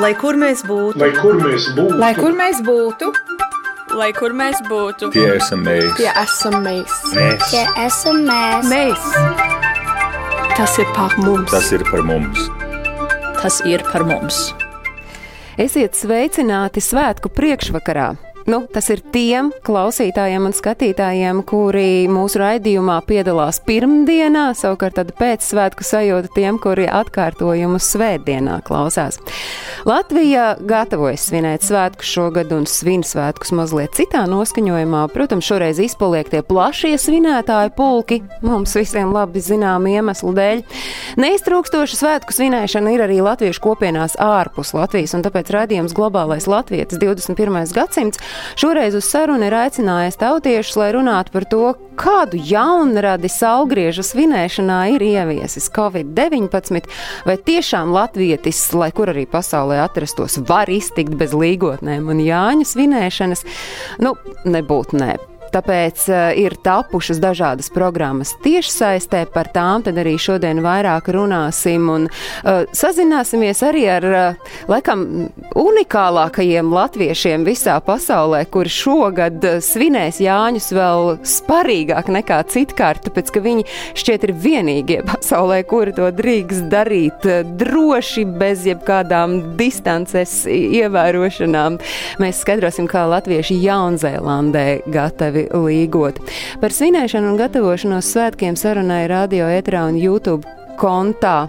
Lai kur mēs būtu, Lai kur mēs būtu, Lai kur mēs būtu, Lai kur mēs būtu, Tie esam mēs. tie esam mēs. Mēs. Tie esam mēs. Mēs. Tas ir par mums. Tas ir par mums. tas ir par mums. Esiet sveicināti svētku priekšvakarā! Nu, tas ir tiem klausītājiem un skatītājiem, kuri mūsu raidījumā piedalās pirmdienā, savukārt tāda pēcsvētku sajūta tiem, kuri atkārtojumu svētdienā klausās. Latvija gatavojas svinēt svētku šogad un svin svētkus mazliet citā noskaņojumā. Protams, šoreiz izpaliek tie plašie svinētāju pulki, mums visiem labi zinām iemeslu dēļ. Neiztrūkstoša svētku svinēšana ir arī latviešu kopienās ārpus Latvijas, un tāpēc raidījums Globālais Latvijas 21. gadsimts šoreiz uz sarunu ir aicinājis tautiešus, lai runātu par to, kādu jaunradi saulgriežu svinēšanā ir ieviesis Covid-19, vai tiešām latvietis, lai kur arī pasaulē atrastos, var iztikt bez līgotnēm un Jāņa svinēšanas? Nu, nebūtu nē. Tāpēc uh, ir tapušas dažādas programmas tiešsaistē, par tām arī šodien vairāk runāsim un uh, sazināsimies arī ar, uh, laikam, unikālākajiem latviešiem visā pasaulē, kuri šogad uh, svinēs Jāņus vēl sparīgāk nekā citkārt, tāpēc, ka viņi šķiet ir vienīgie pasaulē, kuri to drīkst darīt uh, droši, bez jebkādām distances ievērošanām. Mēs skaidrosim, kā latvieši Jaunzēlandē gatavi līgot. Par svinēšanu un gatavošanos svētkiem sarunai radio etrā un YouTube kontā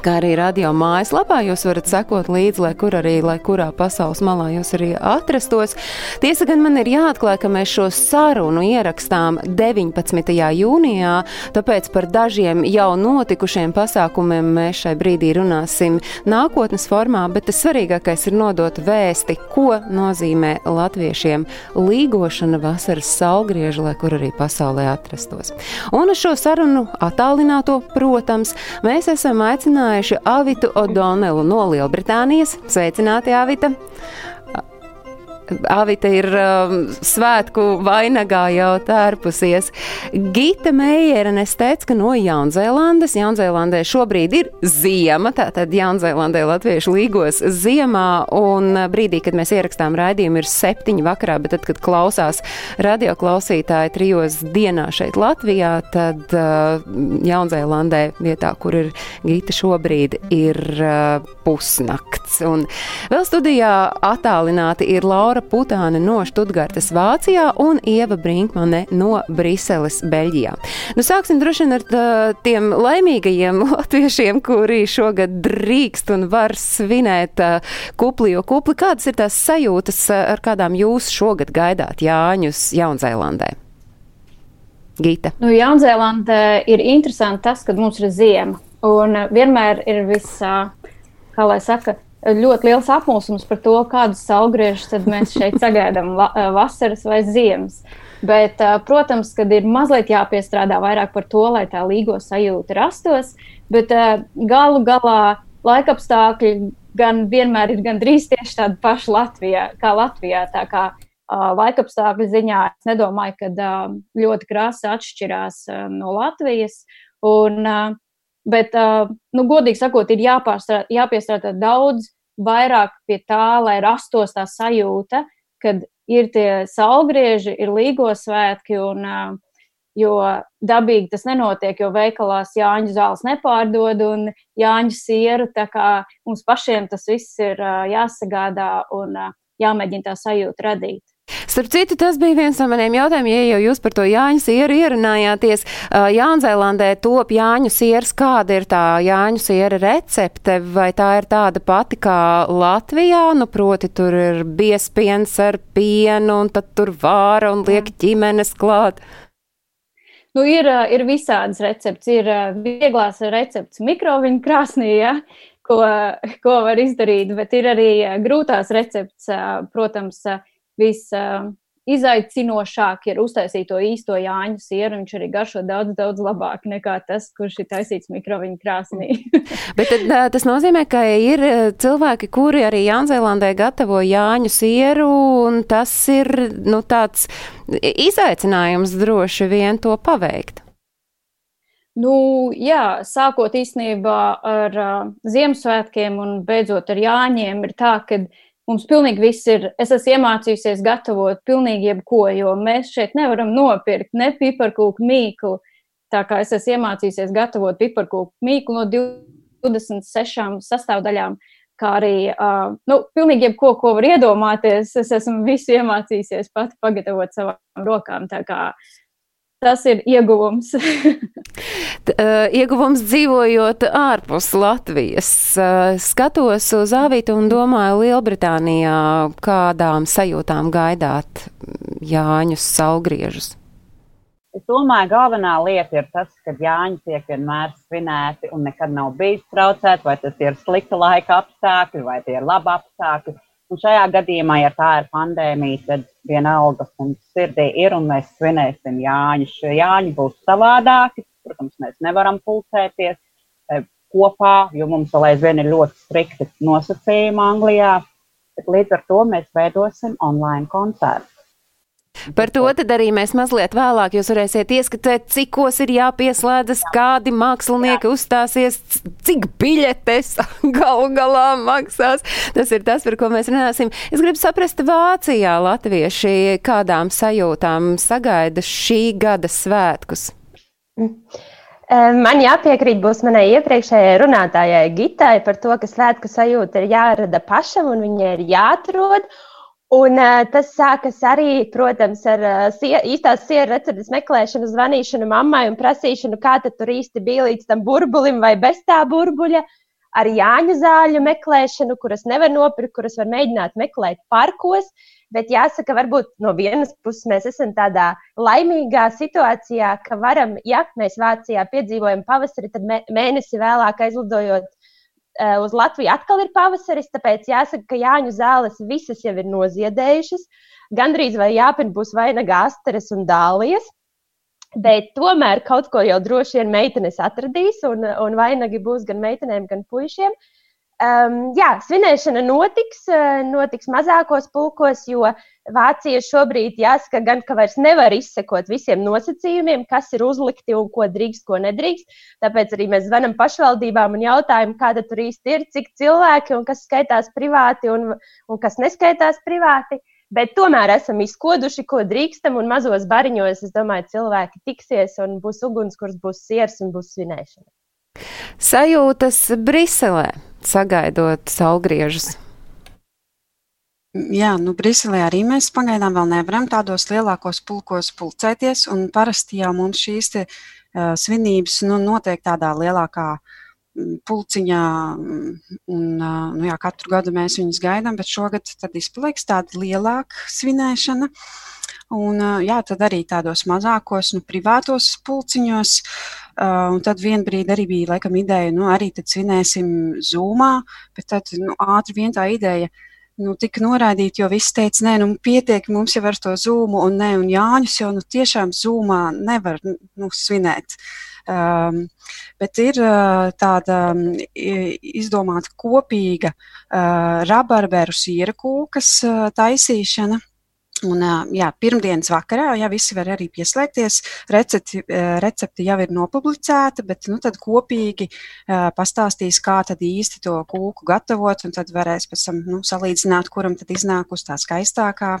kā arī radio mājaslapā. Jūs varat sekot līdzi, lai kur arī, lai kurā pasaules malā jūs arī atrastos. Tiesa gan man ir jāatklāj, ka mēs šo sarunu ierakstām 19. jūnijā, tāpēc par dažiem jau notikušiem pasākumiem mēs šai brīdī runāsim nākotnes formā, bet tas svarīgākais ir nodot vēsti, ko nozīmē latviešiem līgošana vasaras saulgrieža, lai kur arī pasaulē atrastos. Un uz šo sarunu attālināto, protams, mēs esam aicinājuši aicinājuši Avitu O'Donnellu no Lielbritānijas. Sveicināti, Avita! Avita ir um, svētku vainagā jau tērpusies. Gita Meijera nesteica, ka no Jaunzēlandes. Jaunzēlandē šobrīd ir ziema, tātad Jaunzēlandē latviešu līgos ziemā, un brīdī, kad mēs ierakstām raidījumu, ir septiņi vakarā, bet tad, kad klausās radio klausītāji trijos dienā šeit Latvijā, tad uh, Jaunzēlandē vietā, kur ir Gita šobrīd, ir uh, pusnakts. Un vēl studijā attālināti ir Laura Putāne no Študgartas Vācijā un Ieva Brinkmane no Briseles Beļģijā. Nu, sāksim droši vien ar tā, tiem laimīgajiem latviešiem, kuri šogad drīkst un var svinēt uh, kupli, jo kupli kādas ir tās sajūtas, ar kādām jūs šogad gaidāt Jāņus Jaunzēlandē? Gita. Nu, Jaunzēlandē ir interesanti tas, ka mums ir ziema. Un vienmēr ir viss, kā lai saka, ļoti liels apmulsums par to, kādus saulgriežus mēs šeit sagaidām, vasaras vai ziemas. Bet, protams, kad ir mazliet jāpiestrādā vairāk par to, lai tā līgo sajūta rastos, bet galu galā laikapstākļi gan vienmēr ir gandrīz tieši tādi paši Latvijā, kā Latvijā. Tā kā laikapstākļu ziņā es nedomāju, ka ļoti krāsa atšķirās no Latvijas. Un, uh, Bet, uh, nu, godīgi sakot, ir jāpiestrādā daudz vairāk pie tā, lai rastos tā sajūta, kad ir tie saulgrieži, ir līgo svētki, un, uh, jo dabīgi tas nenotiek, jo veikalās Jāņu zāles nepārdod un Jāņu sieru, tā kā mums pašiem tas viss ir uh, jāsagādā un jāmēģina tā sajūta radīt. Starp citu, tas bija viens no maniem jautājumiem, ja jau jūs par to Jāņu sieru ierunājāties. Jaunzēlandē top Jāņu sieras, kāda ir tā Jāņu siera recepte, vai tā ir tāda pati kā Latvijā, nu proti tur ir biespiens ar pienu, un tad tur vāra un liek ģimenes klāt. Nu, ir, ir visādas receptes. Ir vieglās receptes mikroviņu krāsnī, ja, ko, ko var izdarīt, bet ir arī grūtās receptes, protams, visizaicinošāk ir uztaisīt to īsto Jāņu sieru. Viņš arī garšo daudz, daudz labāk nekā tas, kurš ir taisīts mikroviņu krāsnī. Bet tad, tas nozīmē, ka ir cilvēki, kuri arī Jaunzēlandē gatavo Jāņu sieru, un tas ir nu, tāds izaicinājums droši vien to paveikt. Nu, jā, sākot īstenībā ar uh, Ziemassvētkiem un beidzot ar Jāņiem, ir tā, ka mums pilnīgi viss ir. Es esmu iemācījusies gatavot pilnīgi jebko, jo mēs šeit nevaram nopirkt ne piparkūku mīklu. Tā kā es esmu iemācījusies gatavot piparkūku mīklu no 26 sastāvdaļām, kā arī uh, nu, pilnīgi jebko, ko var iedomāties. Es esmu visu iemācījusies pati pagatavot savām rokām. Tā kā uh, Tas ir ieguvums. ieguvums dzīvojot ārpus Latvijas. Skatos uz Āvītu un domāju, Lielbritānijā kādām sajūtām gaidāt Jāņus salgriežus. Es domāju, galvenā lieta ir tas, ka Jāņi tiek vienmēr svinēti un nekad nav bijis traucēti, vai tas ir slikta laika apstākļi, vai tie ir labi apstākļi. Un šajā gadījumā, ja tā ir pandēmija, tad vienalga mums sirdī ir un mēs svinēsim Jāņus. Šie Jāņi būs savādāki. Protams, mēs nevaram pulcēties eh, kopā, jo mums vēl aizvien ir ļoti strikti nosacījumi Anglijā. Bet līdz ar to mēs veidosim online koncertu. Par to arī mēs mazliet vēlāk jūs varēsiet ieskatīt, cikos ir jāpieslēdzas, kādi mākslinieki Jā. uzstāsies, cik biļetes galu galā maksās. Tas ir tas, par ko mēs runāsim. Es gribu saprast, Vācijā latvieši kādām sajūtām sagaida šī gada svētkus. Man jāpiekrīt būs manai iepriekšējai runātājai Gitai par to, ka svētku sajūta ir jārada pašam un viņa ir jāatrod. Un, uh, tas sākas arī, protams, ar uh, sie, īstās sieru receptes meklēšanu, zvanīšanu mammai un prasīšanu, kā tur īsti bija līdz tam burbulim vai bez tā burbuļa. Ar Jāņu zāļu meklēšanu, kuras nevar nopirkt, kuras var mēģināt meklēt parkos. Bet jāsaka, varbūt no vienas puses mēs esam tādā laimīgā situācijā, ka varam, ja mēs Vācijā piedzīvojam pavasari, tad mēnesi vēlāk aizlidojot uz Latviju atkal ir pavasaris, tāpēc jāsaka, ka Jāņu zāles visas jau ir noziedējušas. Gandrīz vai jāpina būs vainaga asteres un dālijas. Bet tomēr kaut ko jau droši vien meitenes atradīs, un, un vainagi būs gan meitenēm, gan puišiem. Uh, Um, jā, svinēšana notiks, eh, notiks mazākos pulkos, jo Vācija šobrīd jāsaka, gan ka vairs nevar izsekot visiem nosacījumiem, kas ir uzlikti un ko drīkst, ko nedrīkst. Tāpēc arī mēs zvanām pašvaldībām un jautājam, kāda tur īsti ir, cik cilvēki un kas skaitās privāti un, un kas neskaitās privāti. Bet tomēr esam izkoduši, ko drīkstam, un mazos bariņos, es domāju, cilvēki tiksies, un būs ugunskurs, būs siers un būs svinēšana. Sajūtas Briselē sagaidot saulgriežus? Jā, nu, Briselē arī mēs pagaidām vēl nevaram tādos lielākos pulkos pulcēties, parasti jau mums šīs te, uh, svinības nu, notiek tādā lielākā pulciņā, un uh, nu, jā, katru gadu mēs viņus gaidām, bet šogad izpaliks tāda lielāka svinēšana. Un, jā, tad arī tādos mazākos, nu, privātos pulciņos. Un tad vienā brīdī arī bija laikam, ideja, nu, arī tad svinēsim zūmā, bet tad nu, ātri vien tā ideja nu, tika noraidīta, jo viss teica, nē, nu, pietiek mums jau ar to zūmu, un, ne, un Jāņus jau nu, tiešām zūmā nevar nu, svinēt. Um, bet ir uh, tāda um, izdomāta kopīga uh, rabarberu siera kūkas uh, taisīšana. Un, jā, pirmdienas vakarā jā, visi var arī pieslēgties. Recepti, recepti jau ir nopublicēta, bet nu, tad kopīgi pastāstīs, kā īsti to kūku gatavot, tad varēs pēc tam nu, salīdzināt, kuram tad iznākus tā skaistākā.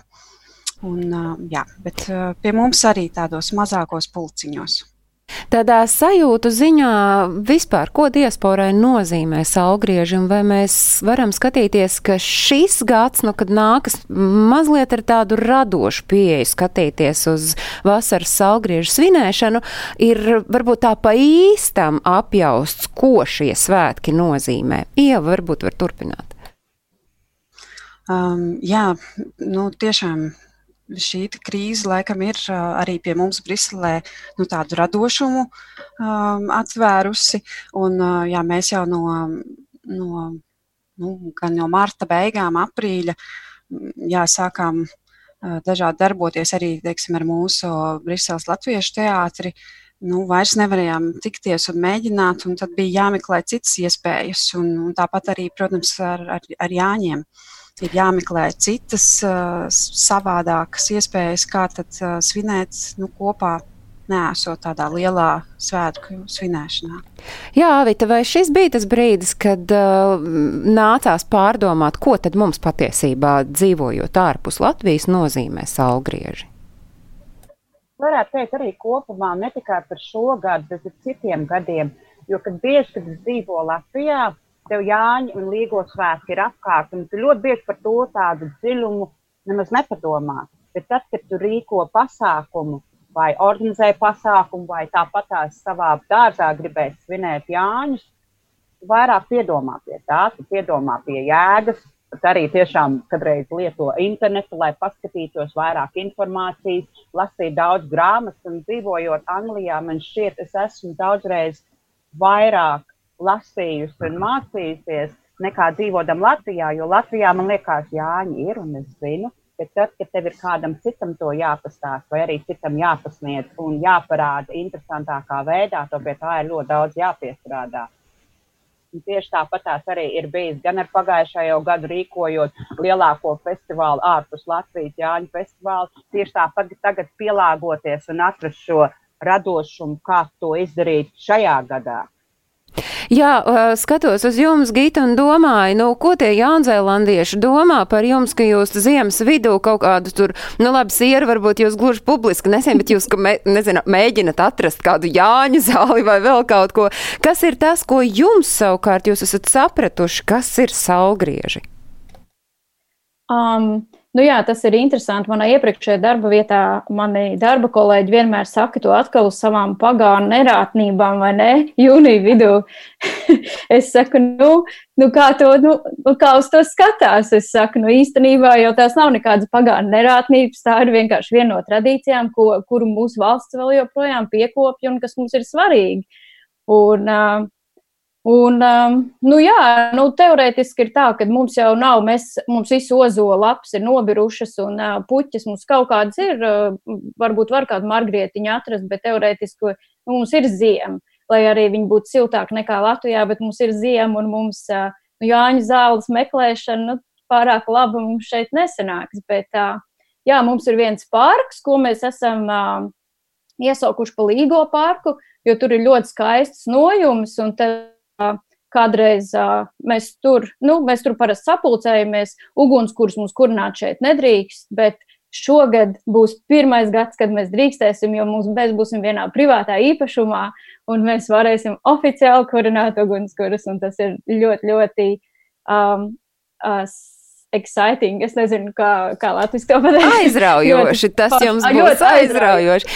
Un, jā, bet pie mums arī tādos mazākos pulciņos. Tādā sajūtu ziņā vispār, ko diasporai nozīmē saulgrieži, un vai mēs varam skatīties, ka šis gads, nu, kad nākas mazliet ar tādu radošu pieeju skatīties uz vasaras saulgriežu svinēšanu, ir varbūt tā pa īstam apjausts, ko šie svētki nozīmē. Ieva varbūt var turpināt. Um, jā, nu tiešām šī krīze laikam ir arī pie mums Briselē nu, tādu radošumu um, atvērusi. Un, jā, mēs jau no, no, nu, no marta beigām, aprīļa, jā, sākām dažādi darboties arī teiksim, ar mūsu Briseles Latviešu teātri. Nu, vairs nevarējām tikties un mēģināt, un tad bija jāmeklē citas iespējas. Un, un tāpat arī, protams, ar, ar, ar Jāņiem. Uh, ir jāmeklē citas uh, savādākas iespējas, kā tad uh, svinēt nu, kopā neesot tādā lielā svētku svinēšanā. Jā, Vita, vai šis bija tas brīdis, kad uh, nācās pārdomāt, ko tad mums patiesībā dzīvojot ārpus Latvijas nozīmē salgrieži? Varētu teikt arī kopumā ne tikai par šo gadu, bet arī citiem gadiem. Jo, kad bieži, kad es dzīvoju Latvijā, tev Jāņa un Līgo svētki ir apkārt, un tu ļoti bieži par to tādu dziļumu nemaz nepadomā. Bet tad, kad tu rīko pasākumu, vai organizē pasākumu, vai tāpat tās savā dārzā gribēs svinēt Jāņus, vairāk piedomā pie tā, tu piedomā pie jēgas, bet arī tiešām kādreiz lieto internetu, lai paskatītos vairāk informācijas, lasītu daudz grāmatas un dzīvojot Anglijā, man šķiet, es esmu daudzreiz vairāk lasījusi un mācījusies nekā dzīvodam Latvijā, jo Latvijā man liekas, Jāņi ir un es zinu, Bet tad, kad tev ir kādam citam to jāpastāsta, vai arī citam jāpasniedz un jāparāda interesantākā veidā, to pie tā ir ļoti daudz jāpiestrādā. Un tieši tāpat arī ir bijis gan ar pagājušā gadu rīkojot lielāko festivālu ārpus Latvijas Jāņu festivālu. Tieši tāpat tagad pielāgoties un atrast šo radošumu, kā to izdarīt šajā gadā. Jā, skatos uz jums, Gita, un domāju, nu, ko tie jaunzēlandieši domā par jums, ka jūs ziemas vidū kaut kādu tur, nu, labi, sieru varbūt jūs gluži publiski nesien, bet jūs, me, nezinu, mēģinat atrast kādu Jāņa zāli vai vēl kaut ko. Kas ir tas, ko jums savukārt jūs esat sapratuši, kas ir salgrieži? Um, Nu jā, tas ir interesanti. Manā iepriekšējā darba vietā mani darba kolēģi vienmēr saka to atkal uz savām pagānu nerātnībām, vai ne? Jūnija vidū. es saku, nu, nu kā, to, nu, nu, kā uz to skatās? Es saku, nu īstenībā jau tās nav nekādas pagānu nerātnības. Tā ir vienkārši viena no tradīcijām, ko, kuru mūsu valsts vēl joprojām piekopja un kas mums ir svarīgi. Un, uh, Un, um, nu jā, nu, teorētiski ir tā, ka mums jau nav, mēs, mums visu ozola lapas ir nobirušas un uh, puķis mums kaut kādas ir, uh, varbūt var kādu margrietiņu atrast, bet teorētiski nu, mums ir ziema, lai arī viņi būtu siltāki nekā Latvijā, bet mums ir ziema un mums uh, nu, Jāņa zāles meklēšana nu, pārāk laba mums šeit nesanāks, bet jā, mums ir viens parks, ko mēs esam iesaukuši pa Līgo parku, jo tur ir ļoti skaists nojums un tad Kādreiz uh, mēs tur, nu, mēs tur parasti sapulcējamies, ugunskurs mums kurināt šeit nedrīkst, bet šogad būs pirmais gads, kad mēs drīkstēsim, jo mums mēs būsim vienā privātā īpašumā, un mēs varēsim oficiāli kurināt ugunskurus, un tas ir ļoti, ļoti um, uh, exciting. Es nezinu, kā, kā Latvijas to pateikt. Aizraujoši. Tas jums būs aizraujoši.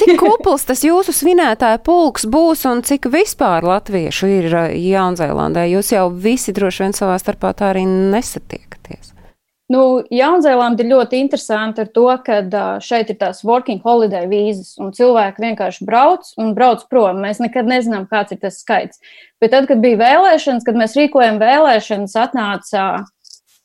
Cik kupls tas jūsu svinētāja pulks būs un cik vispār latviešu ir Jaunzēlandē? Jūs jau visi droši vien savā starpā tā arī nesatiekaties. Nu, Jaunzēlanda ir ļoti interesanti ar to, ka šeit ir tās working holiday vīzas, un cilvēki vienkārši brauc un brauc prom. Mēs nekad nezinām, kāds ir tas skaits. Bet tad, kad bija vēlēšanas, kad mēs rīkojam vēlēšanas, atnāca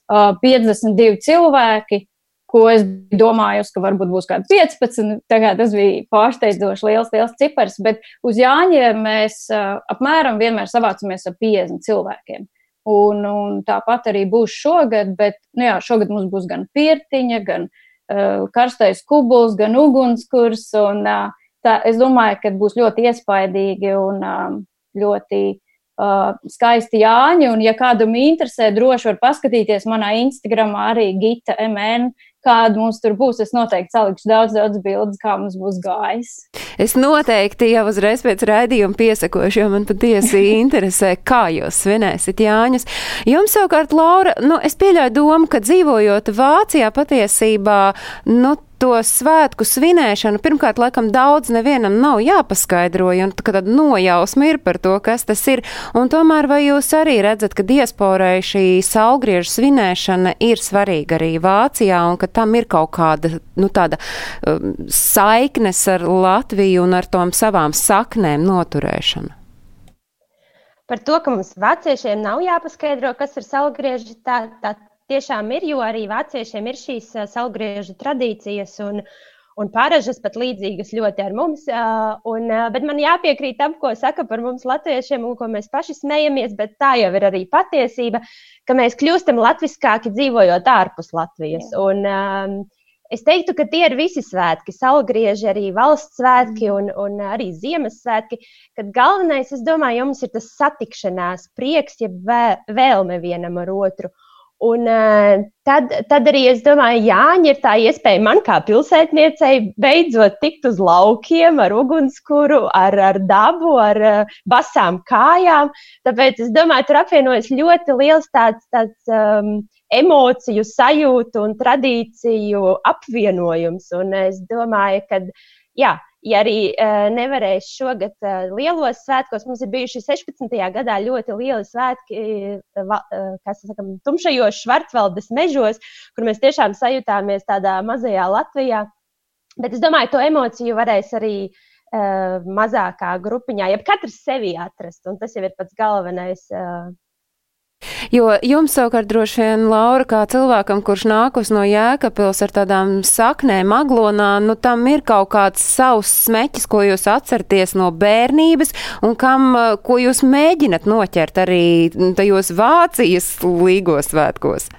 52 cilvēki, ko es domāju, ka varbūt būs kādi 15. Tagad tas bija pārsteidzoši liels, liels cipars, bet uz Jāņiem mēs apmēram vienmēr savācamies ar 50 cilvēkiem. Un, un tāpat arī būs šogad, bet nu jā, šogad mums būs gan pirtiņa, gan uh, karstais kubuls, gan ugunskurs. Un, uh, tā, es domāju, ka būs ļoti iespaidīgi un um, ļoti uh, skaisti Jāņi. Un, ja kādam interesē, droši var paskatīties manā Instagramā arī Gita MN. Kāda mums tur būs, es noteikti salikšu daudz, daudz bildes, kā mums būs gājis. Es noteikti jau uzreiz pēc raidījuma piesakošu, jo man patiesi interesē, kā jūs svinēsiet Jāņus. Jums savukārt, Laura, nu, es pieļauju domu, ka dzīvojot Vācijā patiesībā, nu, to svētku svinēšanu pirmkārt, laikam, daudz nevienam nav jāpaskaidro, un tāda nojausma ir par to, kas tas ir. Un tomēr vai jūs arī redzat, ka diasporai šī salgriežu svinēšana ir svarīga arī Vācijā, un ka tam ir kaut kāda, nu, tāda um, saiknes ar Latviju un ar tom savām saknēm noturēšana? Par to, ka mums vāciešiem nav jāpaskaidro, kas ir salgrieži, tā, tā tiešām ir, jo arī vāciešiem ir šīs salgriežu tradīcijas un, un paražas pat līdzīgas ļoti ar mums. Un, bet man jāpiekrīt tam, ko saka par mums latviešiem un ko mēs paši smejamies, bet tā jau ir arī patiesība, ka mēs kļūstam latviskāki dzīvojot ārpus Latvijas. Un, Es teiktu, ka tie ir visi svētki, saulgrieži, arī valsts svētki un, un arī Ziemassvētki. Kad galvenais, es domāju, jums ir tas satikšanās, prieks, ja vēlme vienam ar otru. Un tad, tad arī es domāju, Jāņa ir tā iespēja man kā pilsētniecei beidzot tikt uz laukiem ar ugunskura, ar, ar dabu, ar basām kājām. Tāpēc es domāju, tur apvienojas ļoti liels tāds, tāds um, emociju sajūtu un tradīciju apvienojums. Un es domāju, ka jā, ja arī uh, nevarēs šogad uh, lielos svētkos, mums ir bijuši 16. gadā ļoti lieli svētki, uh, kas sakam, tumšajos Švartvaldes mežos, kur mēs tiešām sajūtāmies tādā mazajā Latvijā. Bet es domāju, to emociju varēs arī uh, mazākā grupiņā, ja katrs sevi atrast, un tas jau ir pats galvenais. Uh, Jo jums savukārt droši vien, Laura, kā cilvēkam, kurš nākus no Jēkabils ar tādām saknēm aglonā, nu tam ir kaut kāds savs smeķis, ko jūs atcerties no bērnības un kam, ko jūs mēģinat noķert arī tajos Vācijas līgos svētkos.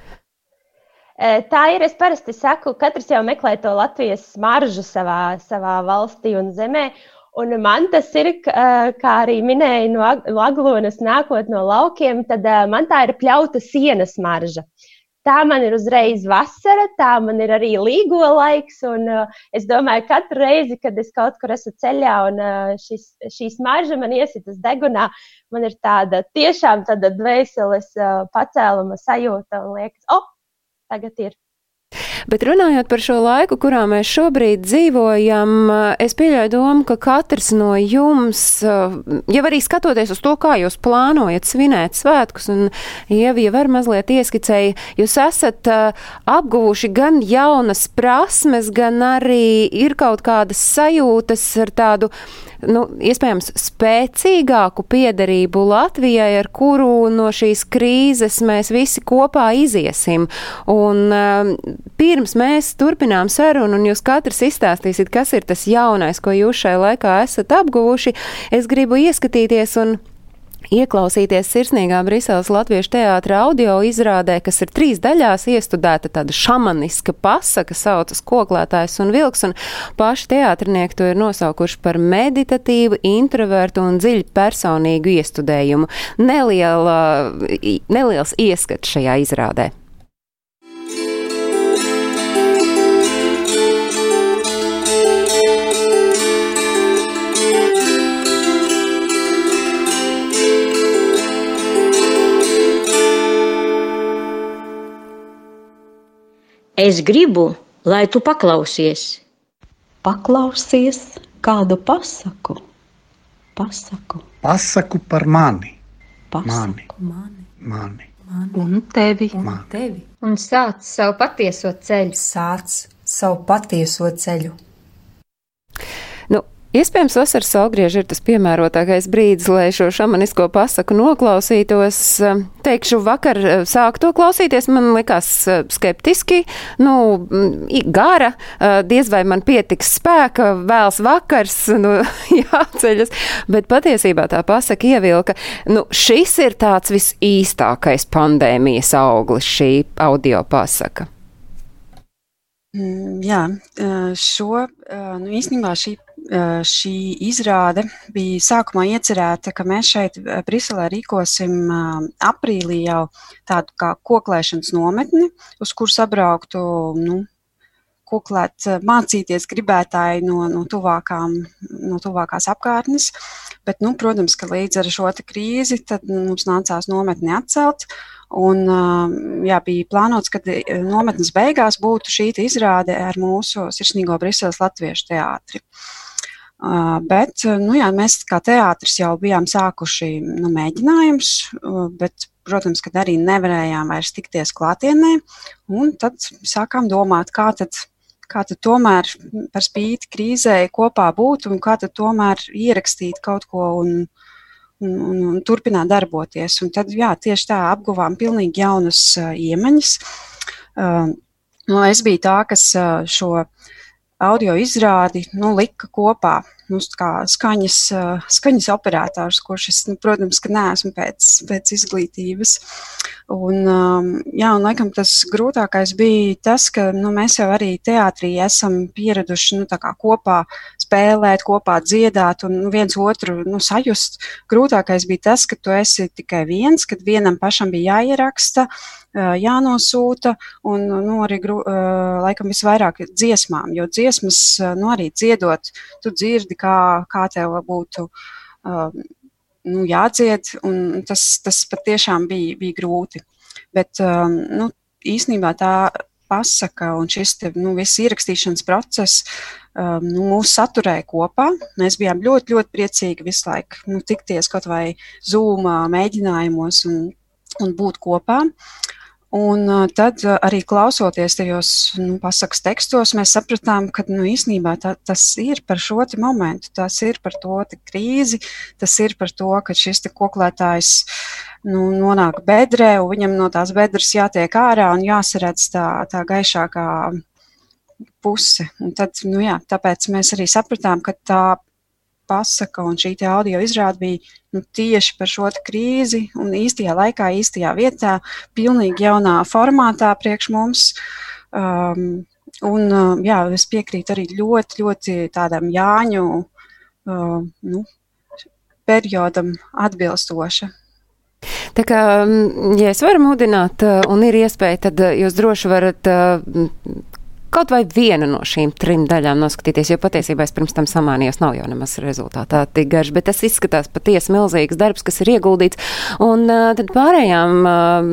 Tā ir. Es parasti saku, katrs jau meklē to Latvijas smaržu savā, savā valstī un zemē. Un man tas ir, kā arī minēja, no aglonas nākot no laukiem, tad man tā ir pļauta sienas marža. Tā man ir uzreiz vasara, tā man ir arī līgo laiks. Un, uh, es domāju, ka katru reizi, kad es kaut kur esmu ceļā un uh, šis, šī smarža man iesitas degunā, man ir tāda tiešām tāda dvēseles uh, pacēluma sajūta un liekas, oh, tagad ir. Bet runājot par šo laiku, kurā mēs šobrīd dzīvojam, es pieļauju domu, ka katrs no jums, jau arī skatoties uz to, kā jūs plānojat svinēt svētkus, un Ievi jau var mazliet ieskicēja, jūs esat apguvuši gan jaunas prasmes, gan arī ir kaut kādas sajūtas ar tādu nu, iespējams spēcīgāku piederību Latvijai, ar kuru no šīs krīzes mēs visi kopā iziesim. Un, uh, pirms mēs turpinām sarunu, un jūs katrs izstāstīsiet, kas ir tas jaunais, ko jūs šai laikā esat apguvuši, es gribu ieskatīties un ieklausīties sirsnīgā Briseles Latviešu teātra audio izrādē, kas ir trīs daļās iestudēta tāda šamaniska pasaka, saucas koklētājs un vilks, un paši teātrinieki to ir nosaukuši par meditatīvu, introvertu un dziļi personīgu iestudējumu. Neliela, neliels ieskats šajā izrādē. Es gribu, lai tu paklausies. Paklausies kādu pasaku. Pasaku. Pasaku par mani. Pasaku. Mani. Mani. mani. Un tevi. Man. tevi. Un sāc savu patieso ceļu. Sāc savu patieso ceļu. Iespējams, vasaras saulgrieži ir tas piemērotākais brīdis, lai šo šamanisko pasaku noklausītos. Teikšu, vakar eh, sāku to klausīties, man likās eh, skeptiski, nu, gara, eh, diez vai man pietiks spēka, vēls vakars, nu, jāceļas, bet patiesībā tā pasaka ievilka, nu, šis ir tāds visīstākais pandēmijas auglis, šī audio pasaka. Mm, jā, šo, nu, īstenībā šī šī izrāde bija sākumā iecerēta, ka mēs šeit Briselē rīkosim aprīlī jau tādu kā koklēšanas nometni, uz kuru sabrauktu nu, kuklēt, mācīties gribētāji no, no, tuvākām, no tuvākās apkārtnes. Bet, nu, protams, ka līdz ar šo krīzi mums nācās nometni atcelt. Un, jā, bija plānots, ka nometnes beigās būtu šī izrāde ar mūsu sirsnīgo Briseles latviešu teātri. Uh, Bet nu, jā, mēs kā teātris jau bijām sākuši nu, mēģinājumus, bet, protams, kad arī nevarējām vairs tikties klātienē. Tad sākām domāt, kā tad, kā tad tomēr par spīti krīzē kopā būt un kā tad tomēr ierakstīt kaut ko un, un, un, un turpināt darboties. Un tad jā, tieši tā apguvām pilnīgi jaunas iemaņas. Nu, es biju tā, kas šo audio izrādi nu, lika kopā nu, skaņas, skaņas operators, kurš es, nu, protams, ka neesmu pēc, pēc izglītības. Un, jā, un laikam tas grūtākais bija tas, ka nu, mēs jau arī teātrī esam pieraduši nu, kopā spēlēt, kopā dziedāt un nu, viens otru nu, sajust. Grūtākais bija tas, ka tu esi tikai viens, kad vienam pašam bija jāieraksta jānosūta, un nu, arī laikam visvairāk dziesmām, jo dziesmas, nu, arī dziedot, tu dzirdi, kā, kā tev būtu nu, jādzied, tas, tas patiešām bija, bija grūti. Bet nu, īsnībā tā pasaka un šis te, nu, viss ierakstīšanas process um, nu, mūs saturēja kopā. Mēs bijām ļoti, ļoti priecīgi visu laiku nu, tikties kaut vai zūmā mēģinājumos un, un būt kopā. Un tad arī klausoties tajos nu, pasakas tekstos, mēs sapratām, ka nu, īsnībā tā, tas ir par šo momentu, tas ir par to krīzi, tas ir par to, ka šis koklētājs nu, nonāk bedrē, un viņam no tās bedres jātiek ārā un jāsaredz tā, tā gaišākā puse. Un tad, nu, jā, tāpēc mēs arī sapratām, ka tā pasaka un šī audio izrāde bija nu, tieši par šo krīzi un īstajā laikā, īstajā vietā, pilnīgi jaunā formātā priekš mums. Um, un um, jā, es piekrītu arī ļoti, ļoti tādam Jāņu uh, nu, periodam atbilstoša. Tā kā, um, ja es varu mudināt, uh, un ir iespēja, tad uh, jūs droši varat uh, kaut vai vienu no šīm trim daļām noskatīties, jo patiesībā es pirms tam samānījos, nav jau nemaz rezultātā tik garš, bet tas izskatās patiesi milzīgs darbs, kas ir ieguldīts. Un uh, tad pārējām uh,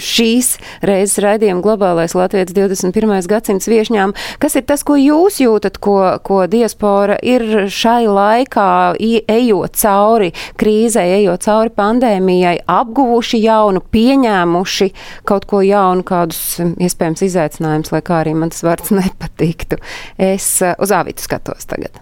šīs reizes raidījuma globālais Latvijas 21. gadsimts viešņām, kas ir tas, ko jūs jūtat, ko, ko diaspora ir šai laikā ejot cauri krīzē, ejot cauri pandēmijai, apguvuši jaunu, pieņēmuši kaut ko jaunu, kādus iespējams izaicinājumus, lai kā arī man tas var vārds nepatiktu. Es eh, uz āvitu skatos tagad.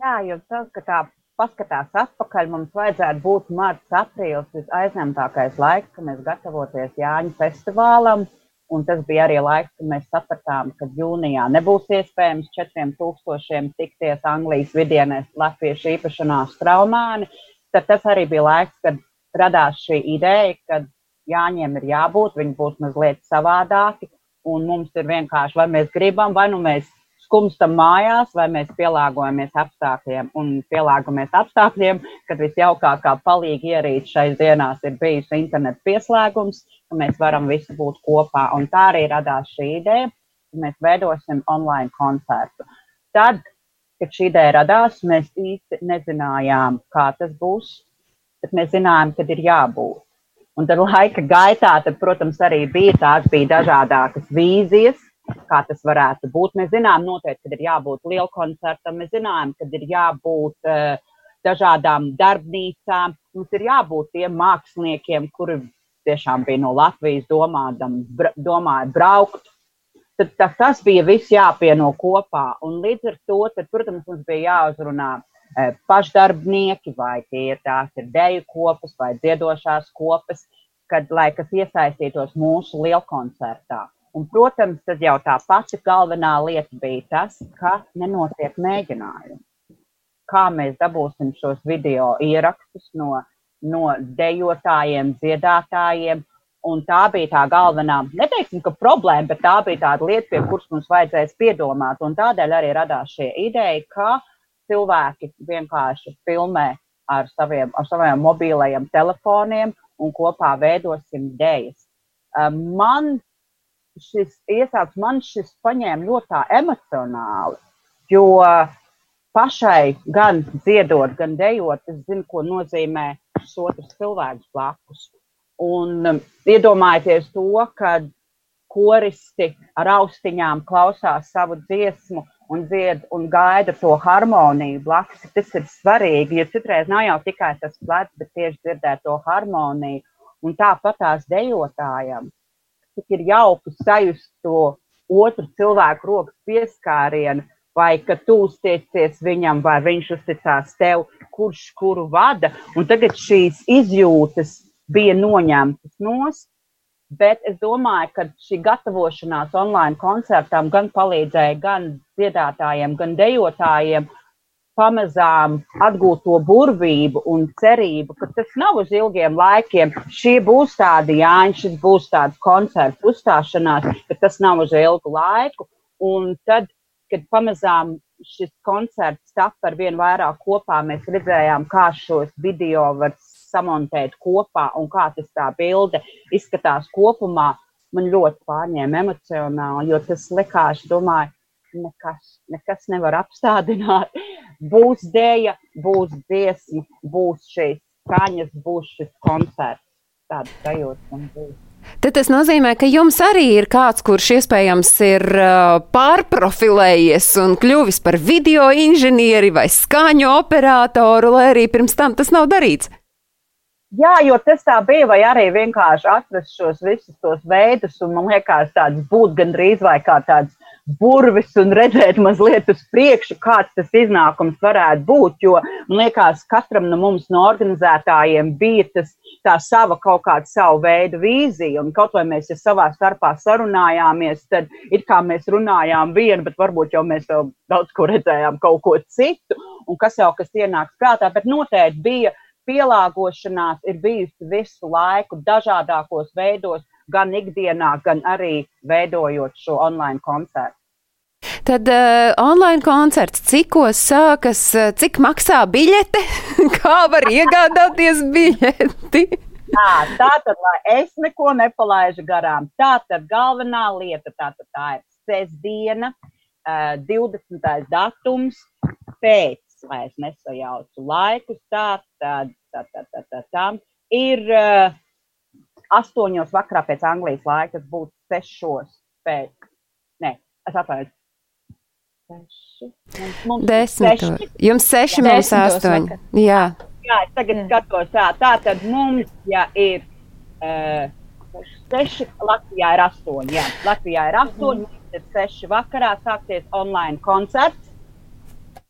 Jā, jo tas, ka tā paskatās atpakaļ, mums vajadzētu būt marts, aprīlis, visaizņemtākais laiks, kad mēs gatavoties Jāņu festivālam. Un tas bija arī laiks, kad mēs sapratām, ka jūnijā nebūs iespējams 4000 tikties Anglijas vidienēs Latviešu īpašanā Straumāni. Tad tas arī bija laiks, kad radās šī ideja, ka Jāņiem ir jābūt, viņi būs mazliet savādāki, un mums ir vienkārši, vai mēs gribam, vai nu mēs skumstam mājās, vai mēs pielāgojamies apstākļiem. Un pielāgojamies apstākļiem, kad visjaukākā palīga ierīce šais dienās ir bijusi interneta pieslēgums, ka mēs varam visi būt kopā. Un tā arī radās šī ideja, ka mēs veidosim online koncertu. Tad, kad šī ideja radās, mēs īsti nezinājām, kā tas būs, bet mēs zinājām, kad ir jābūt. Un tad laika gaitā, tad, protams, arī bija tās bija dažādākas vīzijas, kā tas varētu būt. Mēs zinām noteikti, ka ir jābūt liela koncertam, mēs zinām, ka ir jābūt uh, dažādām darbnīcām, mums ir jābūt tiem māksliniekiem, kuri tiešām bija no Latvijas domādam, bra, domāja braukt. Tad tas, tas bija viss jāpieno kopā. Un līdz ar to, tad, protams, mums bija jāuzrunā pašdarbnieki, vai tie ir tās ir deju kopas vai dziedošās kopas, kad, lai kas iesaistītos mūsu lielkoncertā. Un, protams, tad jau tā pati galvenā lieta bija tas, ka nenotiek mēģinājumi. Kā mēs dabūsim šos video ierakstus no, no dejotājiem, dziedātājiem. Un tā bija tā galvenā, neteiksim, ka problēma, bet tā bija tāda lieta, pie kuras mums vajadzēs piedomāt. Un tādēļ arī radās šī ideja, ka cilvēki vienkārši filmē ar saviem, ar saviem mobilajiem telefoniem un kopā veidosim idejas. Um, man šis iesāks, man šis paņēma ļoti emocionāli, jo pašai gan dziedot, gan dejot, es zinu, ko nozīmē šis otrs cilvēks blakus. Un um, iedomājieties to, ka koristi ar austiņām klausās savu dziesmu un dzied un gaida to harmoniju blakus. Tas ir svarīgi, jo citreiz nav jau tikai tas plecs, bet tieši dzirdēt to harmoniju. Un tāpat tās dejotājam, cik ir jauki sajust to otru cilvēku rokas pieskārienu, vai ka tu uztiecies viņam, vai viņš uzticās tev, kurš kuru vada. Un tagad šīs izjūtas bija noņemtas nost, Bet es domāju, ka šī gatavošanās online koncertam gan palīdzēja gan dziedātājiem, gan dejotājiem pamazām atgūt to burvību un cerību, ka tas nav uz ilgiem laikiem. Šie būs tādi jāņi, šis būs tāds koncerts uzstāšanās, bet tas nav uz ilgu laiku. Un tad, kad pamazām šis koncerts tapa ar vien vairāk kopā, mēs redzējām, kā šos video var samontēt kopā un kā tas tā bilde izskatās kopumā. Man ļoti pārņēma emocionāli, jo tas likās, domāju, nekas, nekas nevar apstādināt. Būs dēļa, būs dziesma, būs šīs skaņas, būs šis koncerts. Tāda sajūta man būs. Tad tas nozīmē, ka jums arī ir kāds, kurš iespējams ir uh, pārprofilējies un kļuvis par video inženieri vai skaņu operatoru, lai arī pirms tam tas nav darīts. Jā, jo tas tā bija, vai arī vienkārši atrast šos visus tos veidus, un man liekas, tāds būt gandrīz vai kā tāds burvis un redzēt mazliet uz priekšu, kāds tas iznākums varētu būt. Jo man liekas, katram no mums, no organizētājiem, bija tas tā sava kaut kāda savu veidu vīzija. Un kaut vai mēs ja savā starpā sarunājāmies, tad it kā mēs runājām vienu, bet varbūt jau mēs jau daudz ko redzējām kaut ko citu, un kas jau kas ienāks prātā, bet noteikti bija pielāgošanās ir bijusi visu laiku dažādākos veidos, gan ikdienā, gan arī veidojot šo online koncertu. Tad uh, online koncerts, cikos sākas, uh, cik maksā biļete, kā var iegādāties biļeti? Tā, tā tad, lai es neko nepalaidu garām, tā tad galvenā lieta tā, tad tā ir sestdiena, uh, 20. datums, pēc, lai es nesajaucu laikus, tā tad, tā, tā, tā, tā, tā, ir uh, astoņos vakarā pēc Anglijas laika, tas būtu sešos pēc, nē, es atvainojos. Seši. Mums, mums Desmit. seši. Jums seši, mums Desmitos astoņi. Jā. Jā, es tagad Jā. skatos, tā, tā tad mums, ja ir uh, seši, Latvijā ir astoņi, jā, Latvijā ir astoņi, mums ir seši vakarā sāksies online koncerts.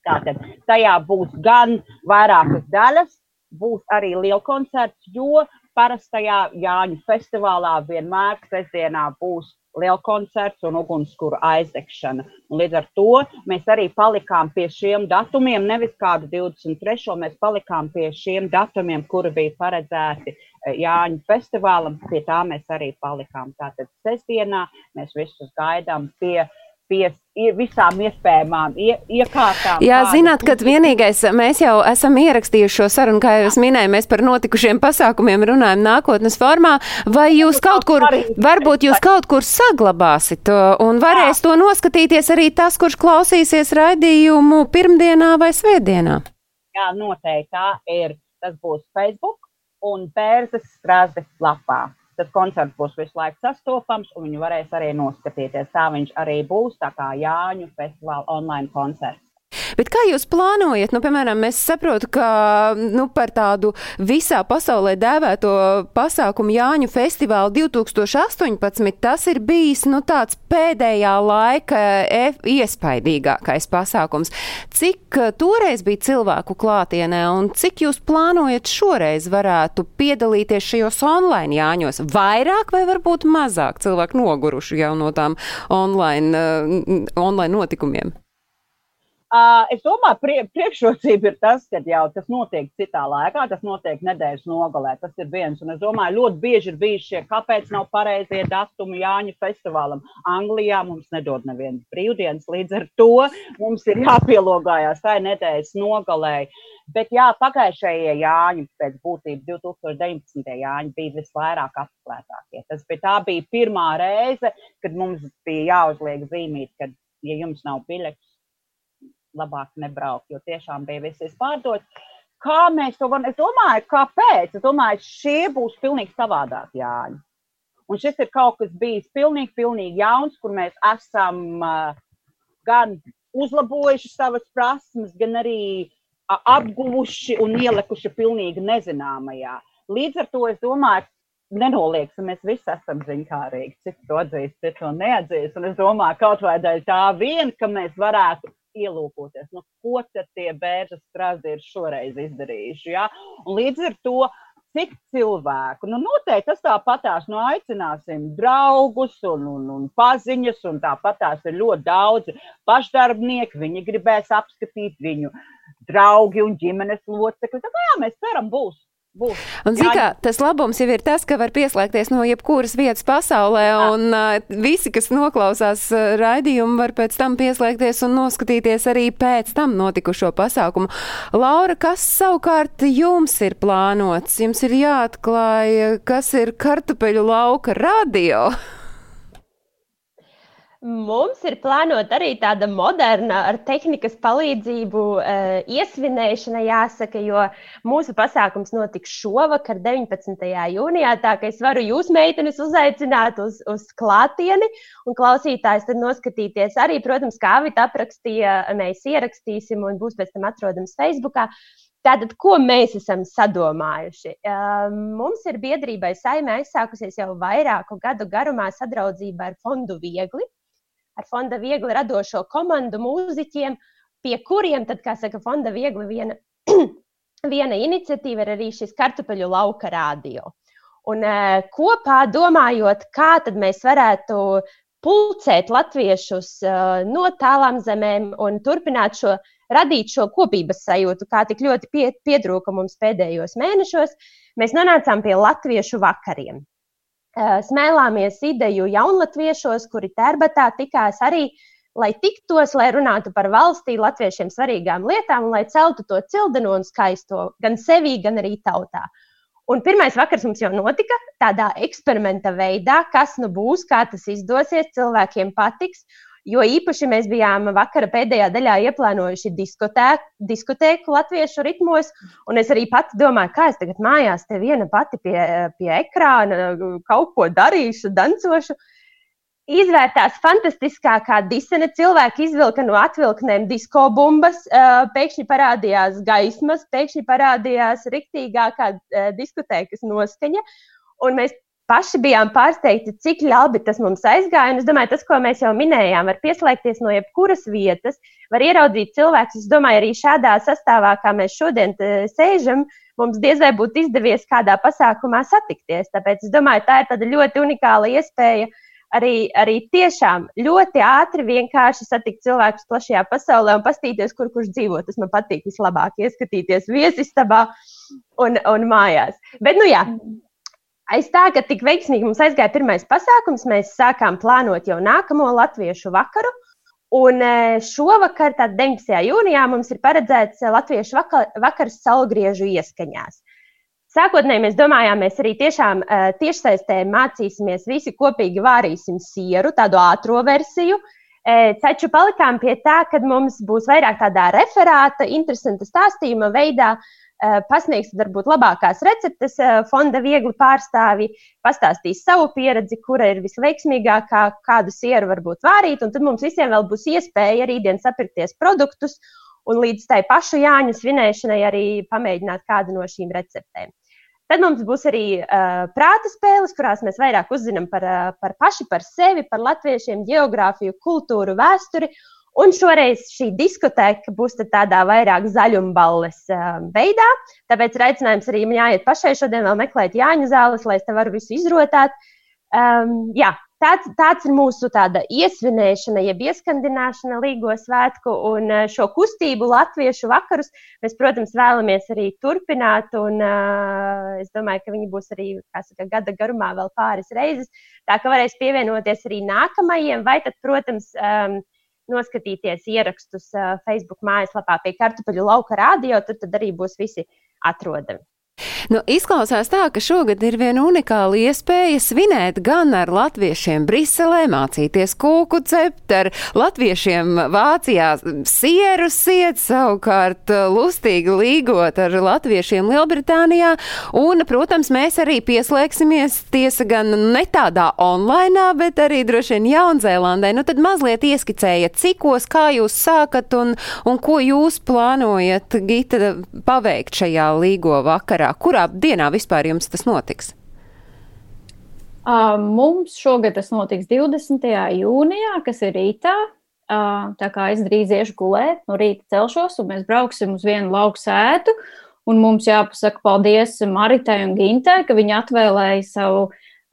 Tātad tajā būs gan vairākas daļas, būs arī liela koncerts, jo parastajā Jāņu festivālā vienmēr sestdienā būs liela koncerts un ugunskura aizdegšana. Un līdz ar to mēs arī palikām pie šiem datumiem, nevis kādu 23. mēs palikām pie šiem datumiem, kuri bija paredzēti eh, Jāņu festivālam. Pie tā mēs arī palikām. Tātad sestdienā mēs visus gaidām pie pie i- visām iespējamām ie, iekārtām. Jā, kādas zināt, ka vienīgais, mēs jau esam ierakstījuši šo sarunu, kā jau es minēju, mēs par notikušiem pasākumiem runājam nākotnes formā, vai jūs kaut kur, varbūt jūs kaut kur saglabāsit to un varēs to noskatīties arī tas, kurš klausīsies raidījumu pirmdienā vai svētdienā. Jā, noteikti tā ir. Tas būs Facebook un Bērzes strāzes lapā. Tas koncerts būs visu laiku sastopams, un viņi varēs arī noskatīties. Tā viņš arī būs, tā kā Jāņu festivāla online koncerts. Bet kā jūs plānojat, nu, piemēram, mēs saprotu, ka nu, par tādu visā pasaulē dēvēto pasākumu Jāņu festivālu 2018 tas ir bijis nu, tāds pēdējā laika e- iespaidīgākais pasākums. Cik eh, toreiz bija cilvēku klātienē un cik jūs plānojat šoreiz varētu piedalīties šajos online Jāņos? Vairāk vai varbūt mazāk cilvēku noguruši jau no tām online, uh, online notikumiem? Uh, es domāju, prie, priekšrocība ir tas, ka jau tas notiek citā laikā, tas notiek nedēļas nogalē. Tas ir viens. Un es domāju, ļoti bieži ir bijuši šie, kāpēc nav pareizie datumi Jāņa festivālam. Anglijā mums nedod nevienas brīvdienas, līdz ar to mums ir jāpielogājās tai nedēļas nogalē. Bet jā, pagājušajie Jāņi, pēc būtības 2019. Jāņi bija visvairāk apmeklētākie. Tas bija, tā bija pirmā reize, kad mums bija jāuzliek zīmīt, ka, ja jums nav biļetes, labāk nebraukt, jo tiešām bija viss pārdots. Kā mēs to varam? Es domāju, kāpēc? Es domāju, šie būs pilnīgi savādāk Jāņi. Un šis ir kaut kas bijis pilnīgi, pilnīgi jauns, kur mēs esam gan uzlabojuši savas prasmes, gan arī apguvuši un ielikuši pilnīgi nezināmajā. Līdz ar to es domāju, nenolieksim, mēs visi esam ziņkārīgi. Cik to atzīst, cik to neatzīst. Un es domāju, kaut vai dēļ tā vien, ka mēs varētu ielūkoties, nu, ko tad tie bērnu strāzi ir šoreiz izdarījuši. Ja? Un līdz ar to cik cilvēku. Nu, noteikti tas tāpatās, nu, aicināsim draugus un, un, un paziņas, un tāpatās ir ļoti daudzi pašdarbnieki. Viņi gribēs apskatīt viņu draugi un ģimenes locekļi. Tā kā jā, mēs ceram, būs. Būs. Un, zin, kā, tas labums jau ir tas, ka var pieslēgties no jebkuras vietas pasaulē, Jā. un uh, visi, kas noklausās uh, raidījumu, var pēc tam pieslēgties un noskatīties arī pēc tam notikušo pasākumu. Laura, kas savukārt jums ir plānots? Jums ir jāatklāj, kas ir kartupeļu lauka radio. Mums ir plānota arī tāda moderna, ar tehnikas palīdzību uh, iesvinēšana, jāsaka, jo mūsu pasākums notiks šovakar, 19. jūnijā. Tā kā es varu jūs, meitenes, uzaicināt uz, uz klātieni un klausītājs tad noskatīties. Arī, protams, kā Avita aprakstīja, mēs ierakstīsim un būs pēc tam atrodams Facebookā. Tātad, ko mēs esam sadomājuši? Uh, mums ir biedrībai saimē aizsākusies jau vairāku gadu garumā sadraudzība ar Fondu Viegli ar fonda viegli radošo komandu mūziķiem, pie kuriem, tad, kā saka, fonda viegli viena, viena iniciatīva ir arī šis kartupeļu lauka radio. Un uh, kopā domājot, kā tad mēs varētu pulcēt latviešus uh, no tālām zemēm un turpināt šo, radīt šo kopības sajūtu, kā tik ļoti pie, piedrūka mums pēdējos mēnešos, mēs nonācām pie latviešu vakariem. Eh, smēlāmies ideju jaunlatviešos, kuri tērbatā tikās arī, lai tiktos, lai runātu par valstī latviešiem svarīgām lietām lai celtu to cildeno un skaisto gan sevī, gan arī tautā. Un pirmais vakars mums jau notika tādā eksperimenta veidā, kas nu būs, kā tas izdosies, cilvēkiem patiks. Jo īpaši mēs bijām vakara pēdējā daļā ieplānojuši diskotēku, diskotēku latviešu ritmos. Un es arī pati domāju, kā es tagad mājās te viena pati pie, pie ekrāna kaut ko darīšu, dancošu. Izvērtās fantastiskākā disene. Cilvēki izvilka no atvilknēm disko bumbas, pēkšņi parādījās gaismas, pēkšņi parādījās riktīgākā diskotēkas noskaņa. Un mēs paši bijām pārsteigti, cik labi tas mums aizgāja. Un es domāju, tas, ko mēs jau minējām, var pieslēgties no jebkuras vietas, var ieraudzīt cilvēkus. Es domāju, arī šādā sastāvā, kā mēs šodien sēžam, mums diez vai būtu izdevies kādā pasākumā satikties. Tāpēc es domāju, tā ir tāda ļoti unikāla iespēja. Arī, arī tiešām ļoti ātri vienkārši satikt cilvēkus plašajā pasaulē un paskatīties, kur kurš dzīvo. Tas man patīk vislabāk, ieskatīties viesistabā un, un mājās. Bet, nu jā, Aiz tā, ka tik veiksmīgi mums aizgāja pirmais pasākums, mēs sākām plānot jau nākamo latviešu vakaru. Un e, šovakar, tad 19. jūnijā, mums ir paredzēts latviešu vakar, vakars saulgriežu ieskaņās. Sākotnēji mēs domājām, mēs arī tiešām e, tiešsaistē mācīsimies, visi kopīgi vārīsim sieru, tādu ātrā versiju. E, taču palikām pie tā, ka mums būs vairāk tādā referāta, interesanta stāstījuma veidā, uh, pasniegs varbūt labākās receptes, eh, fonda viegli pārstāvji, pastāstīs savu pieredzi, kura ir visveiksmīgākā, kādu sieru varbūt vārīt, un tad mums visiem vēl būs iespēja rītdien sapirkties produktus un līdz tai pašu Jāņu svinēšanai arī pamēģināt kādu no šīm receptēm. Tad mums būs arī uh, prāta spēles, kurās mēs vairāk uzzinām par, uh, par paši par sevi, par latviešiem, geogrāfiju, kultūru, vēsturi Un šoreiz šī diskoteka būs tādā vairāk zaļumballes uh, veidā. Tāpēc ir aicinājums arī man jāiet pašai šodien vēl meklēt Jāņa zāles, lai es te varu visu izrotāt. Um, jā, tāds, tāds ir mūsu iesvinēšana, jeb ieskandināšana Līgo svētku un šo kustību latviešu vakarus. Mēs, protams, vēlamies arī turpināt, un uh, es domāju, ka viņi būs arī saka, gada garumā vēl pāris reizes. Tā ka varēs pievienoties arī nākamajiem, vai tad, protams, um, noskatīties ierakstus Facebook mājaslapā pie kartupeļu lauka radio, tur arī būs visi atrodami. Nu, izklausās tā, ka šogad ir viena unikāla iespēja svinēt gan ar latviešiem Briselē, mācīties kūku cept, ar latviešiem Vācijā sieru siet, savukārt uh, lustīgi līgot ar latviešiem Lielbritānijā. Un, protams, mēs arī pieslēgsimies tiesa gan ne tādā online, bet arī droši vien Jaunzēlandē. Nu, tad mazliet ieskicējiet, cikos, kā jūs sākat un, un ko jūs plānojat, Gita, paveikt šajā līgo vakarā. Kur kurā dienā vispār jums tas notiks? Uh, mums šogad tas notiks 20. jūnijā, kas ir rītā. Uh, tā kā es drīz iešu gulēt, no rīta celšos, un mēs brauksim uz vienu lauku sētu. Un mums jāpasaka paldies Maritai un Gintai, ka viņi atvēlēja savu,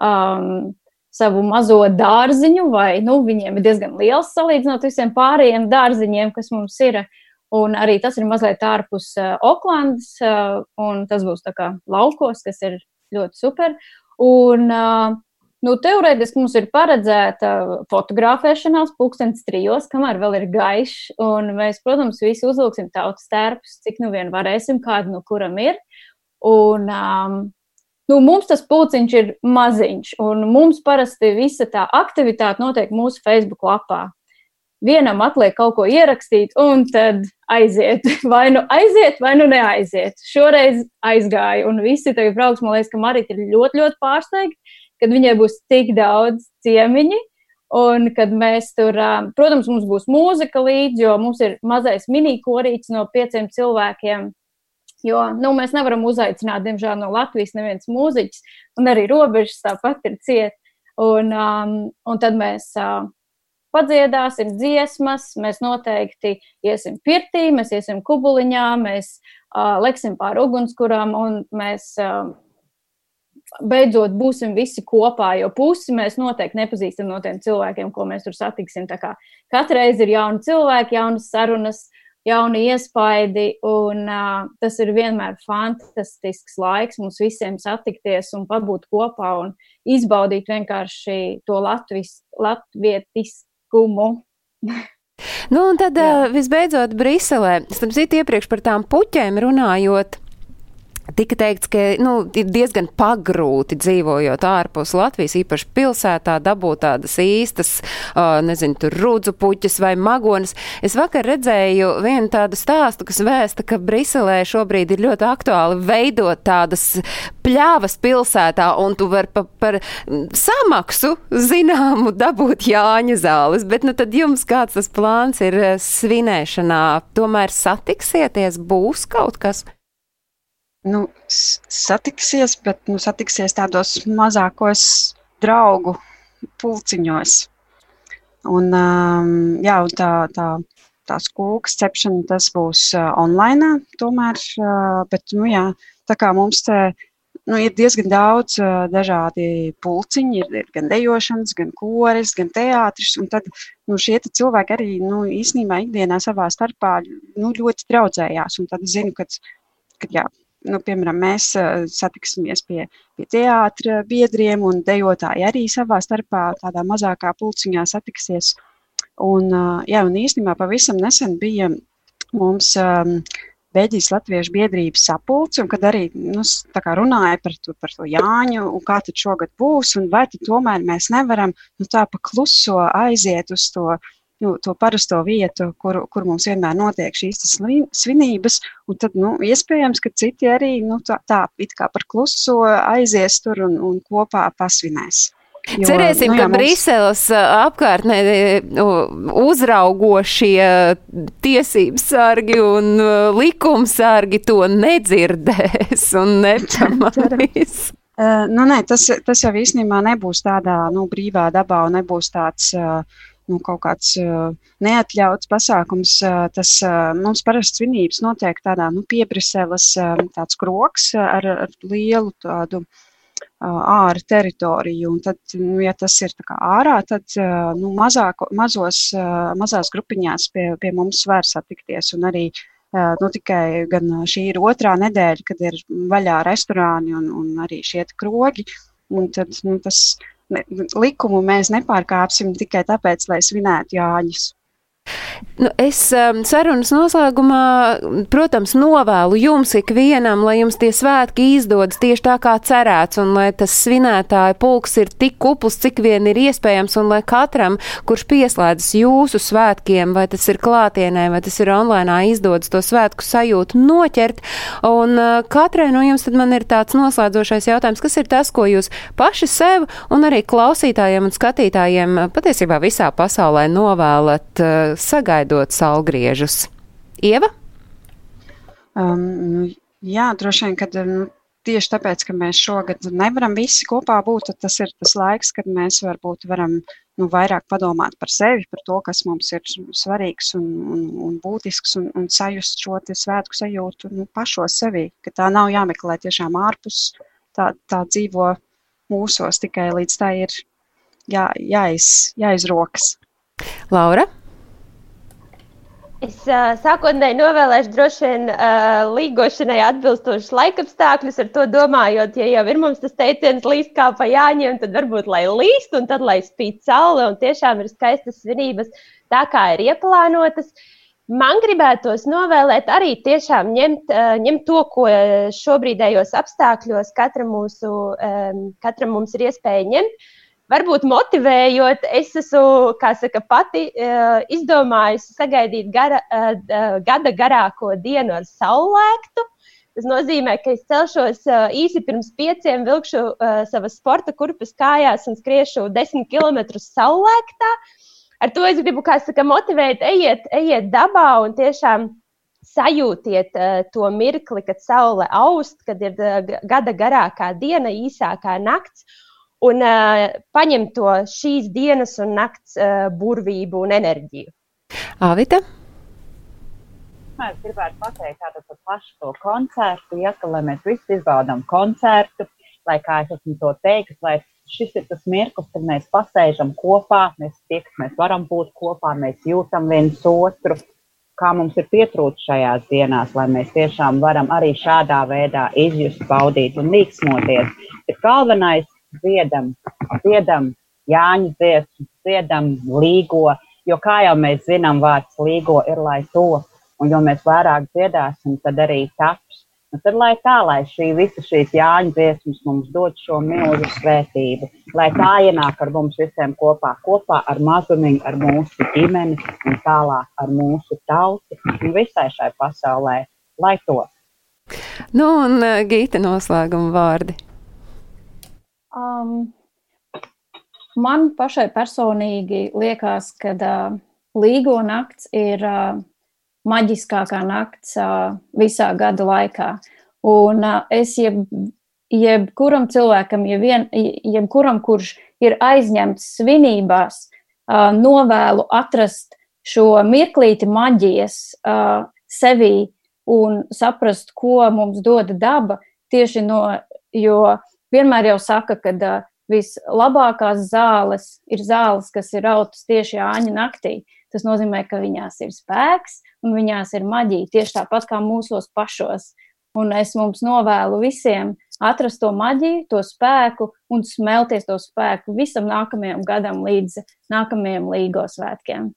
um, savu mazo dārziņu, vai nu, viņiem ir diezgan liels salīdzinot visiem pārējiem dārziņiem, kas mums ir. Un arī tas ir mazliet ārpus uh, Oklandas, uh, un tas būs tā kā laukos, kas ir ļoti super. Un, uh, Nu, teorētiski mums ir paredzēta fotografēšanās pulkstenis trijos, kamēr vēl ir gaišs. Un mēs, protams, visi uzvilksim tautas tērpus, cik nu vien varēsim, kādu no kuram ir. Un, um, nu, mums tas pulciņš ir maziņš, un mums parasti visa tā aktivitāte notiek mūsu Facebook lapā. Vienam atliek kaut ko ierakstīt, un tad aiziet. Vai nu aiziet, vai nu neaiziet. Šoreiz aizgāja, un visi tagad brauks. Man liekas, ka Marita ir ļoti, ļoti pārsteigta kad viņai būs tik daudz ciemiņi. Un kad mēs tur, protams, mums būs mūzika līdzi, jo mums ir mazais mini-korīts no pieciem cilvēkiem. Jo nu, mēs nevaram uzaicināt, diemžēl, no Latvijas neviens mūziķis, un arī robežas tāpat ir ciet. Un, um, un tad mēs uh, padziedāsim dziesmas, mēs noteikti iesim pirtī, mēs iesim kubuliņā, mēs uh, leksim pāri ugunskuram, un mēs uh, beidzot būsim visi kopā, jo pusi mēs noteikti nepazīstam no tiem cilvēkiem, ko mēs tur satiksim. Katru reizi ir jauni cilvēki, jaunas sarunas, jauni iespaidi, un uh, tas ir vienmēr fantastisks laiks mums visiem satikties un pabūt kopā un izbaudīt vienkārši to latvis, latvietiskumu. Nu, un tad Jā. visbeidzot Briselē, starp citu iepriekš par tām puķēm runājot, Tika teikts, ka nu, ir diezgan pagrūti dzīvojot ārpus Latvijas, īpaši pilsētā, dabūt tādas īstas, nezinu, tur rudzu puķas vai magonas. Es vakar redzēju vienu tādu stāstu, kas vēsta, ka Briselē šobrīd ir ļoti aktuāli veidot tādas pļāvas pilsētā, un tu vari pa, par samaksu zināmu dabūt Jāņa zāles. Bet nu tad jums kāds tas plāns ir svinēšanā? Tomēr satiksieties, būs kaut kas? Nu, satiksies, bet nu, satiksies tādos mazākos draugu pulciņos. Un, um, jā, un tā, tā, tās kūkas cepšana tas būs uh, online, tomēr, uh, bet, nu, jā, tā kā mums te nu, ir diezgan daudz uh, dažādi pulciņi, ir, ir gan dejošanas, gan koris, gan teātris, un tad nu, šie cilvēki arī nu, īstenībā ikdienā savā starpā nu, ļoti draudzējās, un tad zinu, ka, kad jā, nu, piemēram, mēs satiksimies pie, pie teātra biedriem, un dejotāji arī savā starpā tādā mazākā pulciņā satiksies. Un, jā, un īstenībā pavisam nesen bija mums um, Beļģijas Latviešu biedrības sapulce, un kad arī nu, runāja par to, par to Jāņu, un kā tad šogad būs, un vai tad tomēr mēs nevaram nu, tā pa kluso aiziet uz to nu, to parasto vietu, kur, kur mums vienmēr notiek šīs svinības. Tad, nu, iespējams, ka citi arī nu, tā, tā it kā par kluso aizies tur un, un kopā pasvinēs. Jo, Cerēsim, nu, jā, ka mums... Briseles apkārtnē uzraugošie tiesības sargi un likumsargi to nedzirdēs un nepamanīs. uh, nu, nē, tas, tas jau īstenībā nebūs tādā nu, brīvā dabā un nebūs tāds uh, nu, kaut kāds uh, neatļauts pasākums. Uh, tas uh, mums parasti svinības notiek tādā nu, piebriseles uh, tāds kroks ar, ar lielu tādu ārā teritoriju. Un tad, nu, ja tas ir ārā, tad nu, mazāko, mazos, mazās grupiņās pie, pie mums var satikties. Un arī nu, tikai šī ir otrā nedēļa, kad ir vaļā restorāni un, un arī šie krogi. Un tad, nu, tas likumu mēs nepārkāpsim tikai tāpēc, lai svinētu Jāņus. Nu, es um, sarunas noslēgumā, protams, novēlu jums ikvienam, lai jums tie svētki izdodas tieši tā kā cerēts, un lai tas svinētāja pulks ir tik kupls, cik vien ir iespējams, un lai katram, kurš pieslēdzas jūsu svētkiem, vai tas ir klātienē, vai tas ir online, izdodas to svētku sajūtu noķert. Un uh, katrai no jums tad man ir tāds noslēdzošais jautājums, kas ir tas, ko jūs paši sev un arī klausītājiem un skatītājiem patiesībā visā pasaulē novēlat. Uh, sagaidot salgriežus? Ieva? Um, nu, jā, droši vien, kad nu, tieši tāpēc, ka mēs šogad nevaram visi kopā būt, tas ir tas laiks, kad mēs varbūt varam nu, vairāk padomāt par sevi, par to, kas mums ir svarīgs un, un, un būtisks, un, un sajust šo svētku sajūtu nu, pašos sevī, ka tā nav jāmeklē tiešām ārpus, tā, tā dzīvo mūsos, tikai līdz tā ir jā, jāiz, jāizrokas. Laura? Es uh, sākotnēji novēlēšu droši vien uh, līgošanai atbilstošus laikapstākļus, ar to domājot, ja jau ir mums tas teiciens līst kā pa jāņem, tad varbūt lai līst un tad lai spīd saule un tiešām ir skaistas svinības tā, kā ir ieplānotas. Man gribētos novēlēt arī tiešām ņemt, uh, ņemt to, ko šobrīdējos apstākļos katra mūsu, um, katram mums ir iespēja ņemt varbūt motivējot, es esmu, saka, pati uh, izdomājusi sagaidīt gara, uh, gada garāko dienu ar saulēktu. Tas nozīmē, ka es celšos uh, īsi pirms pieciem, vilkšu savas sporta kurpes kājās un skriešu desmit km saulēktā. Ar to es gribu, saka, motivēt, ejiet, ejiet dabā un tiešām sajūtiet uh, to mirkli, kad saule aust, kad ir uh, gada garākā diena, īsākā nakts un uh, paņem to šīs dienas un nakts uh, burvību un enerģiju. Avita? Es gribētu pateikt par pašu to koncertu, ja, ka, lai mēs visi izbaudām koncertu, lai kā es esmu to teicis, lai šis ir tas mirklis, kad mēs pasēžam kopā, mēs tie, kas mēs varam būt kopā, mēs jūtam viens otru, kā mums ir pietrūkts šajās dienās, lai mēs tiešām varam arī šādā veidā izjust, baudīt un līksmoties. Ir galvenais dziedam, dziedam Jāņa dziesmu, dziedam līgo, jo kā jau mēs zinām, vārds līgo ir lai to, un jo mēs vairāk dziedāsim, tad arī taps. Un tad lai tā, lai šī visa šīs Jāņa dziesmas mums dod šo milzu svētību, lai tā ienāk ar mums visiem kopā, kopā ar mazumiņu, ar mūsu ģimeni un tālāk ar mūsu tauti un visai šai pasaulē, lai to. Nu, un Gīta noslēguma vārdi. Um, man pašai personīgi liekas, ka uh, līgo nakts ir uh, maģiskākā nakts uh, visā gada laikā. Un uh, es jeb, jebkuram cilvēkam, jeb vien, jebkuram, kurš ir aizņemts svinībās, uh, novēlu atrast šo mirklīti maģijas uh, sevī un saprast, ko mums dod daba tieši no, jo vienmēr jau saka, ka uh, vislabākās zāles ir zāles, kas ir rautas tieši āņa naktī. Tas nozīmē, ka viņās ir spēks un viņās ir maģija, tieši tāpat kā mūsos pašos. Un es mums novēlu visiem atrast to maģiju, to spēku un smelties to spēku visam nākamajam gadam līdz nākamajiem līgo svētkiem.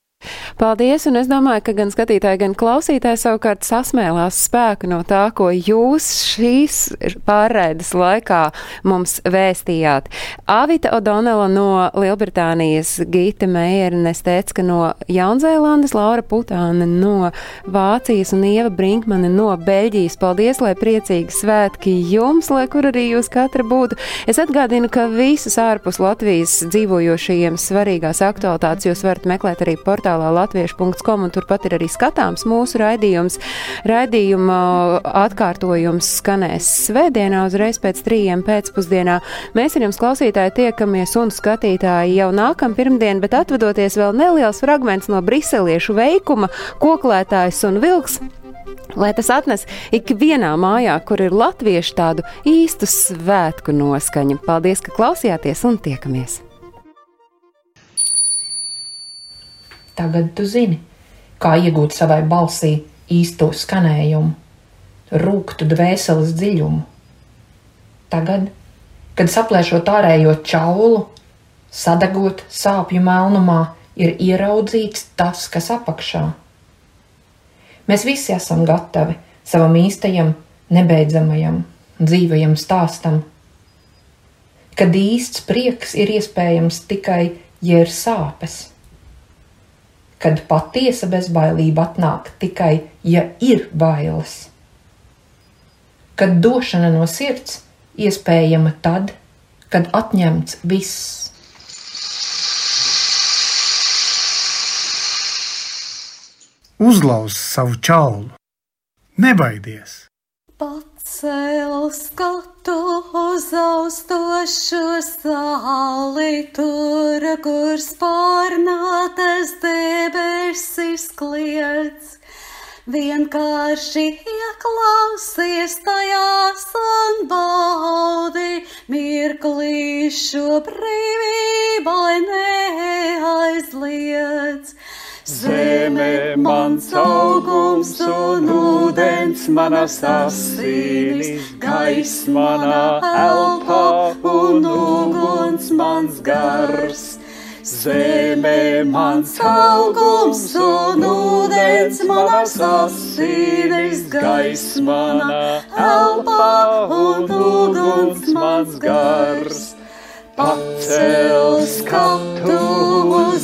Paldies, un es domāju, ka gan skatītāji, gan klausītāji savukārt sasmēlās spēku no tā, ko jūs šīs pārraides laikā mums vēstījāt. Avita O'Donnella no Lielbritānijas, Gita Meiernes teica, ka no Jaunzēlandes, Laura Putāna no Vācijas un Ieva Brinkmane no Beļģijas. Paldies, lai priecīgi svētki jums, lai kur arī jūs katra būtu. Es atgādinu, ka visus ārpus Latvijas dzīvojošajiem svarīgās aktualitātes jūs varat meklēt arī portālā portālā latviešu.com, un turpat ir arī skatāms mūsu raidījums. Raidījuma atkārtojums skanēs svētdienā uzreiz pēc trījiem pēcpusdienā. Mēs ar jums klausītāji tiekamies un skatītāji jau nākam pirmdien, bet atvadoties vēl neliels fragments no briseliešu veikuma Koklētājs un vilks lai tas atnes ikvienā mājā, kur ir latviešu tādu īstu svētku noskaņu. Paldies, ka klausījāties un tiekamies! Tagad tu zini, kā iegūt savai balsī īsto skanējumu, rūktu dvēseles dziļumu. Tagad, kad saplēšot ārējo čaulu, sadagot sāpju melnumā, ir ieraudzīts tas, kas apakšā. Mēs visi esam gatavi savam īstajam, nebeidzamajam, dzīvajam stāstam, kad īsts prieks ir iespējams tikai, ja ir sāpes kad patiesa bezbailība atnāk tikai, ja ir bailes. Kad došana no sirds iespējama tad, kad atņemts viss. Uzlauz savu čaulu, nebaidies! Pats Pacel skatu uz austošo sāli, tur, kur spārnātas debesis kliedz. Vienkārši ieklausies tajās un baudi mirklīšu brīvībai neaizliedz. Zeme mans augums un ūdens manas asinis, gaiss manā elpā un uguns mans gars. Zeme mans augums un ūdens manas asinis, gaiss manā elpā un uguns mans gars. Pacel skatu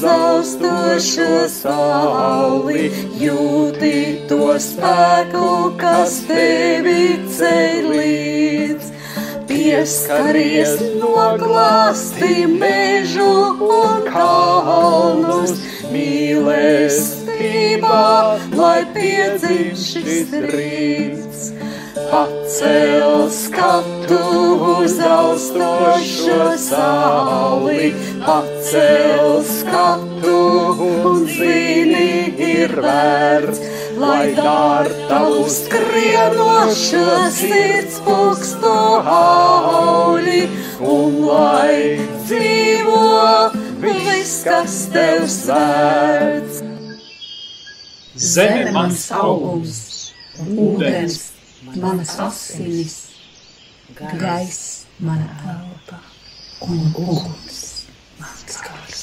uz austošo sauli, jūti to spēku, kas tevi ceļ līdz. Pieskaries noglāsti mežu un kalnus, mīlestībā, lai piedzimst šis rīts. Pacel skatu uz austošo sauli, pacel skatu un zini ir vērts, lai dārta uz skrienošo sirds pukstu auļi, un lai dzīvo viss, kas tev sērts. Zeme mans augums ūdens manas asinis, gaiss mana elpa un uguns mans gars.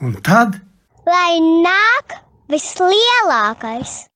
Un tad Lai nāk vislielākais!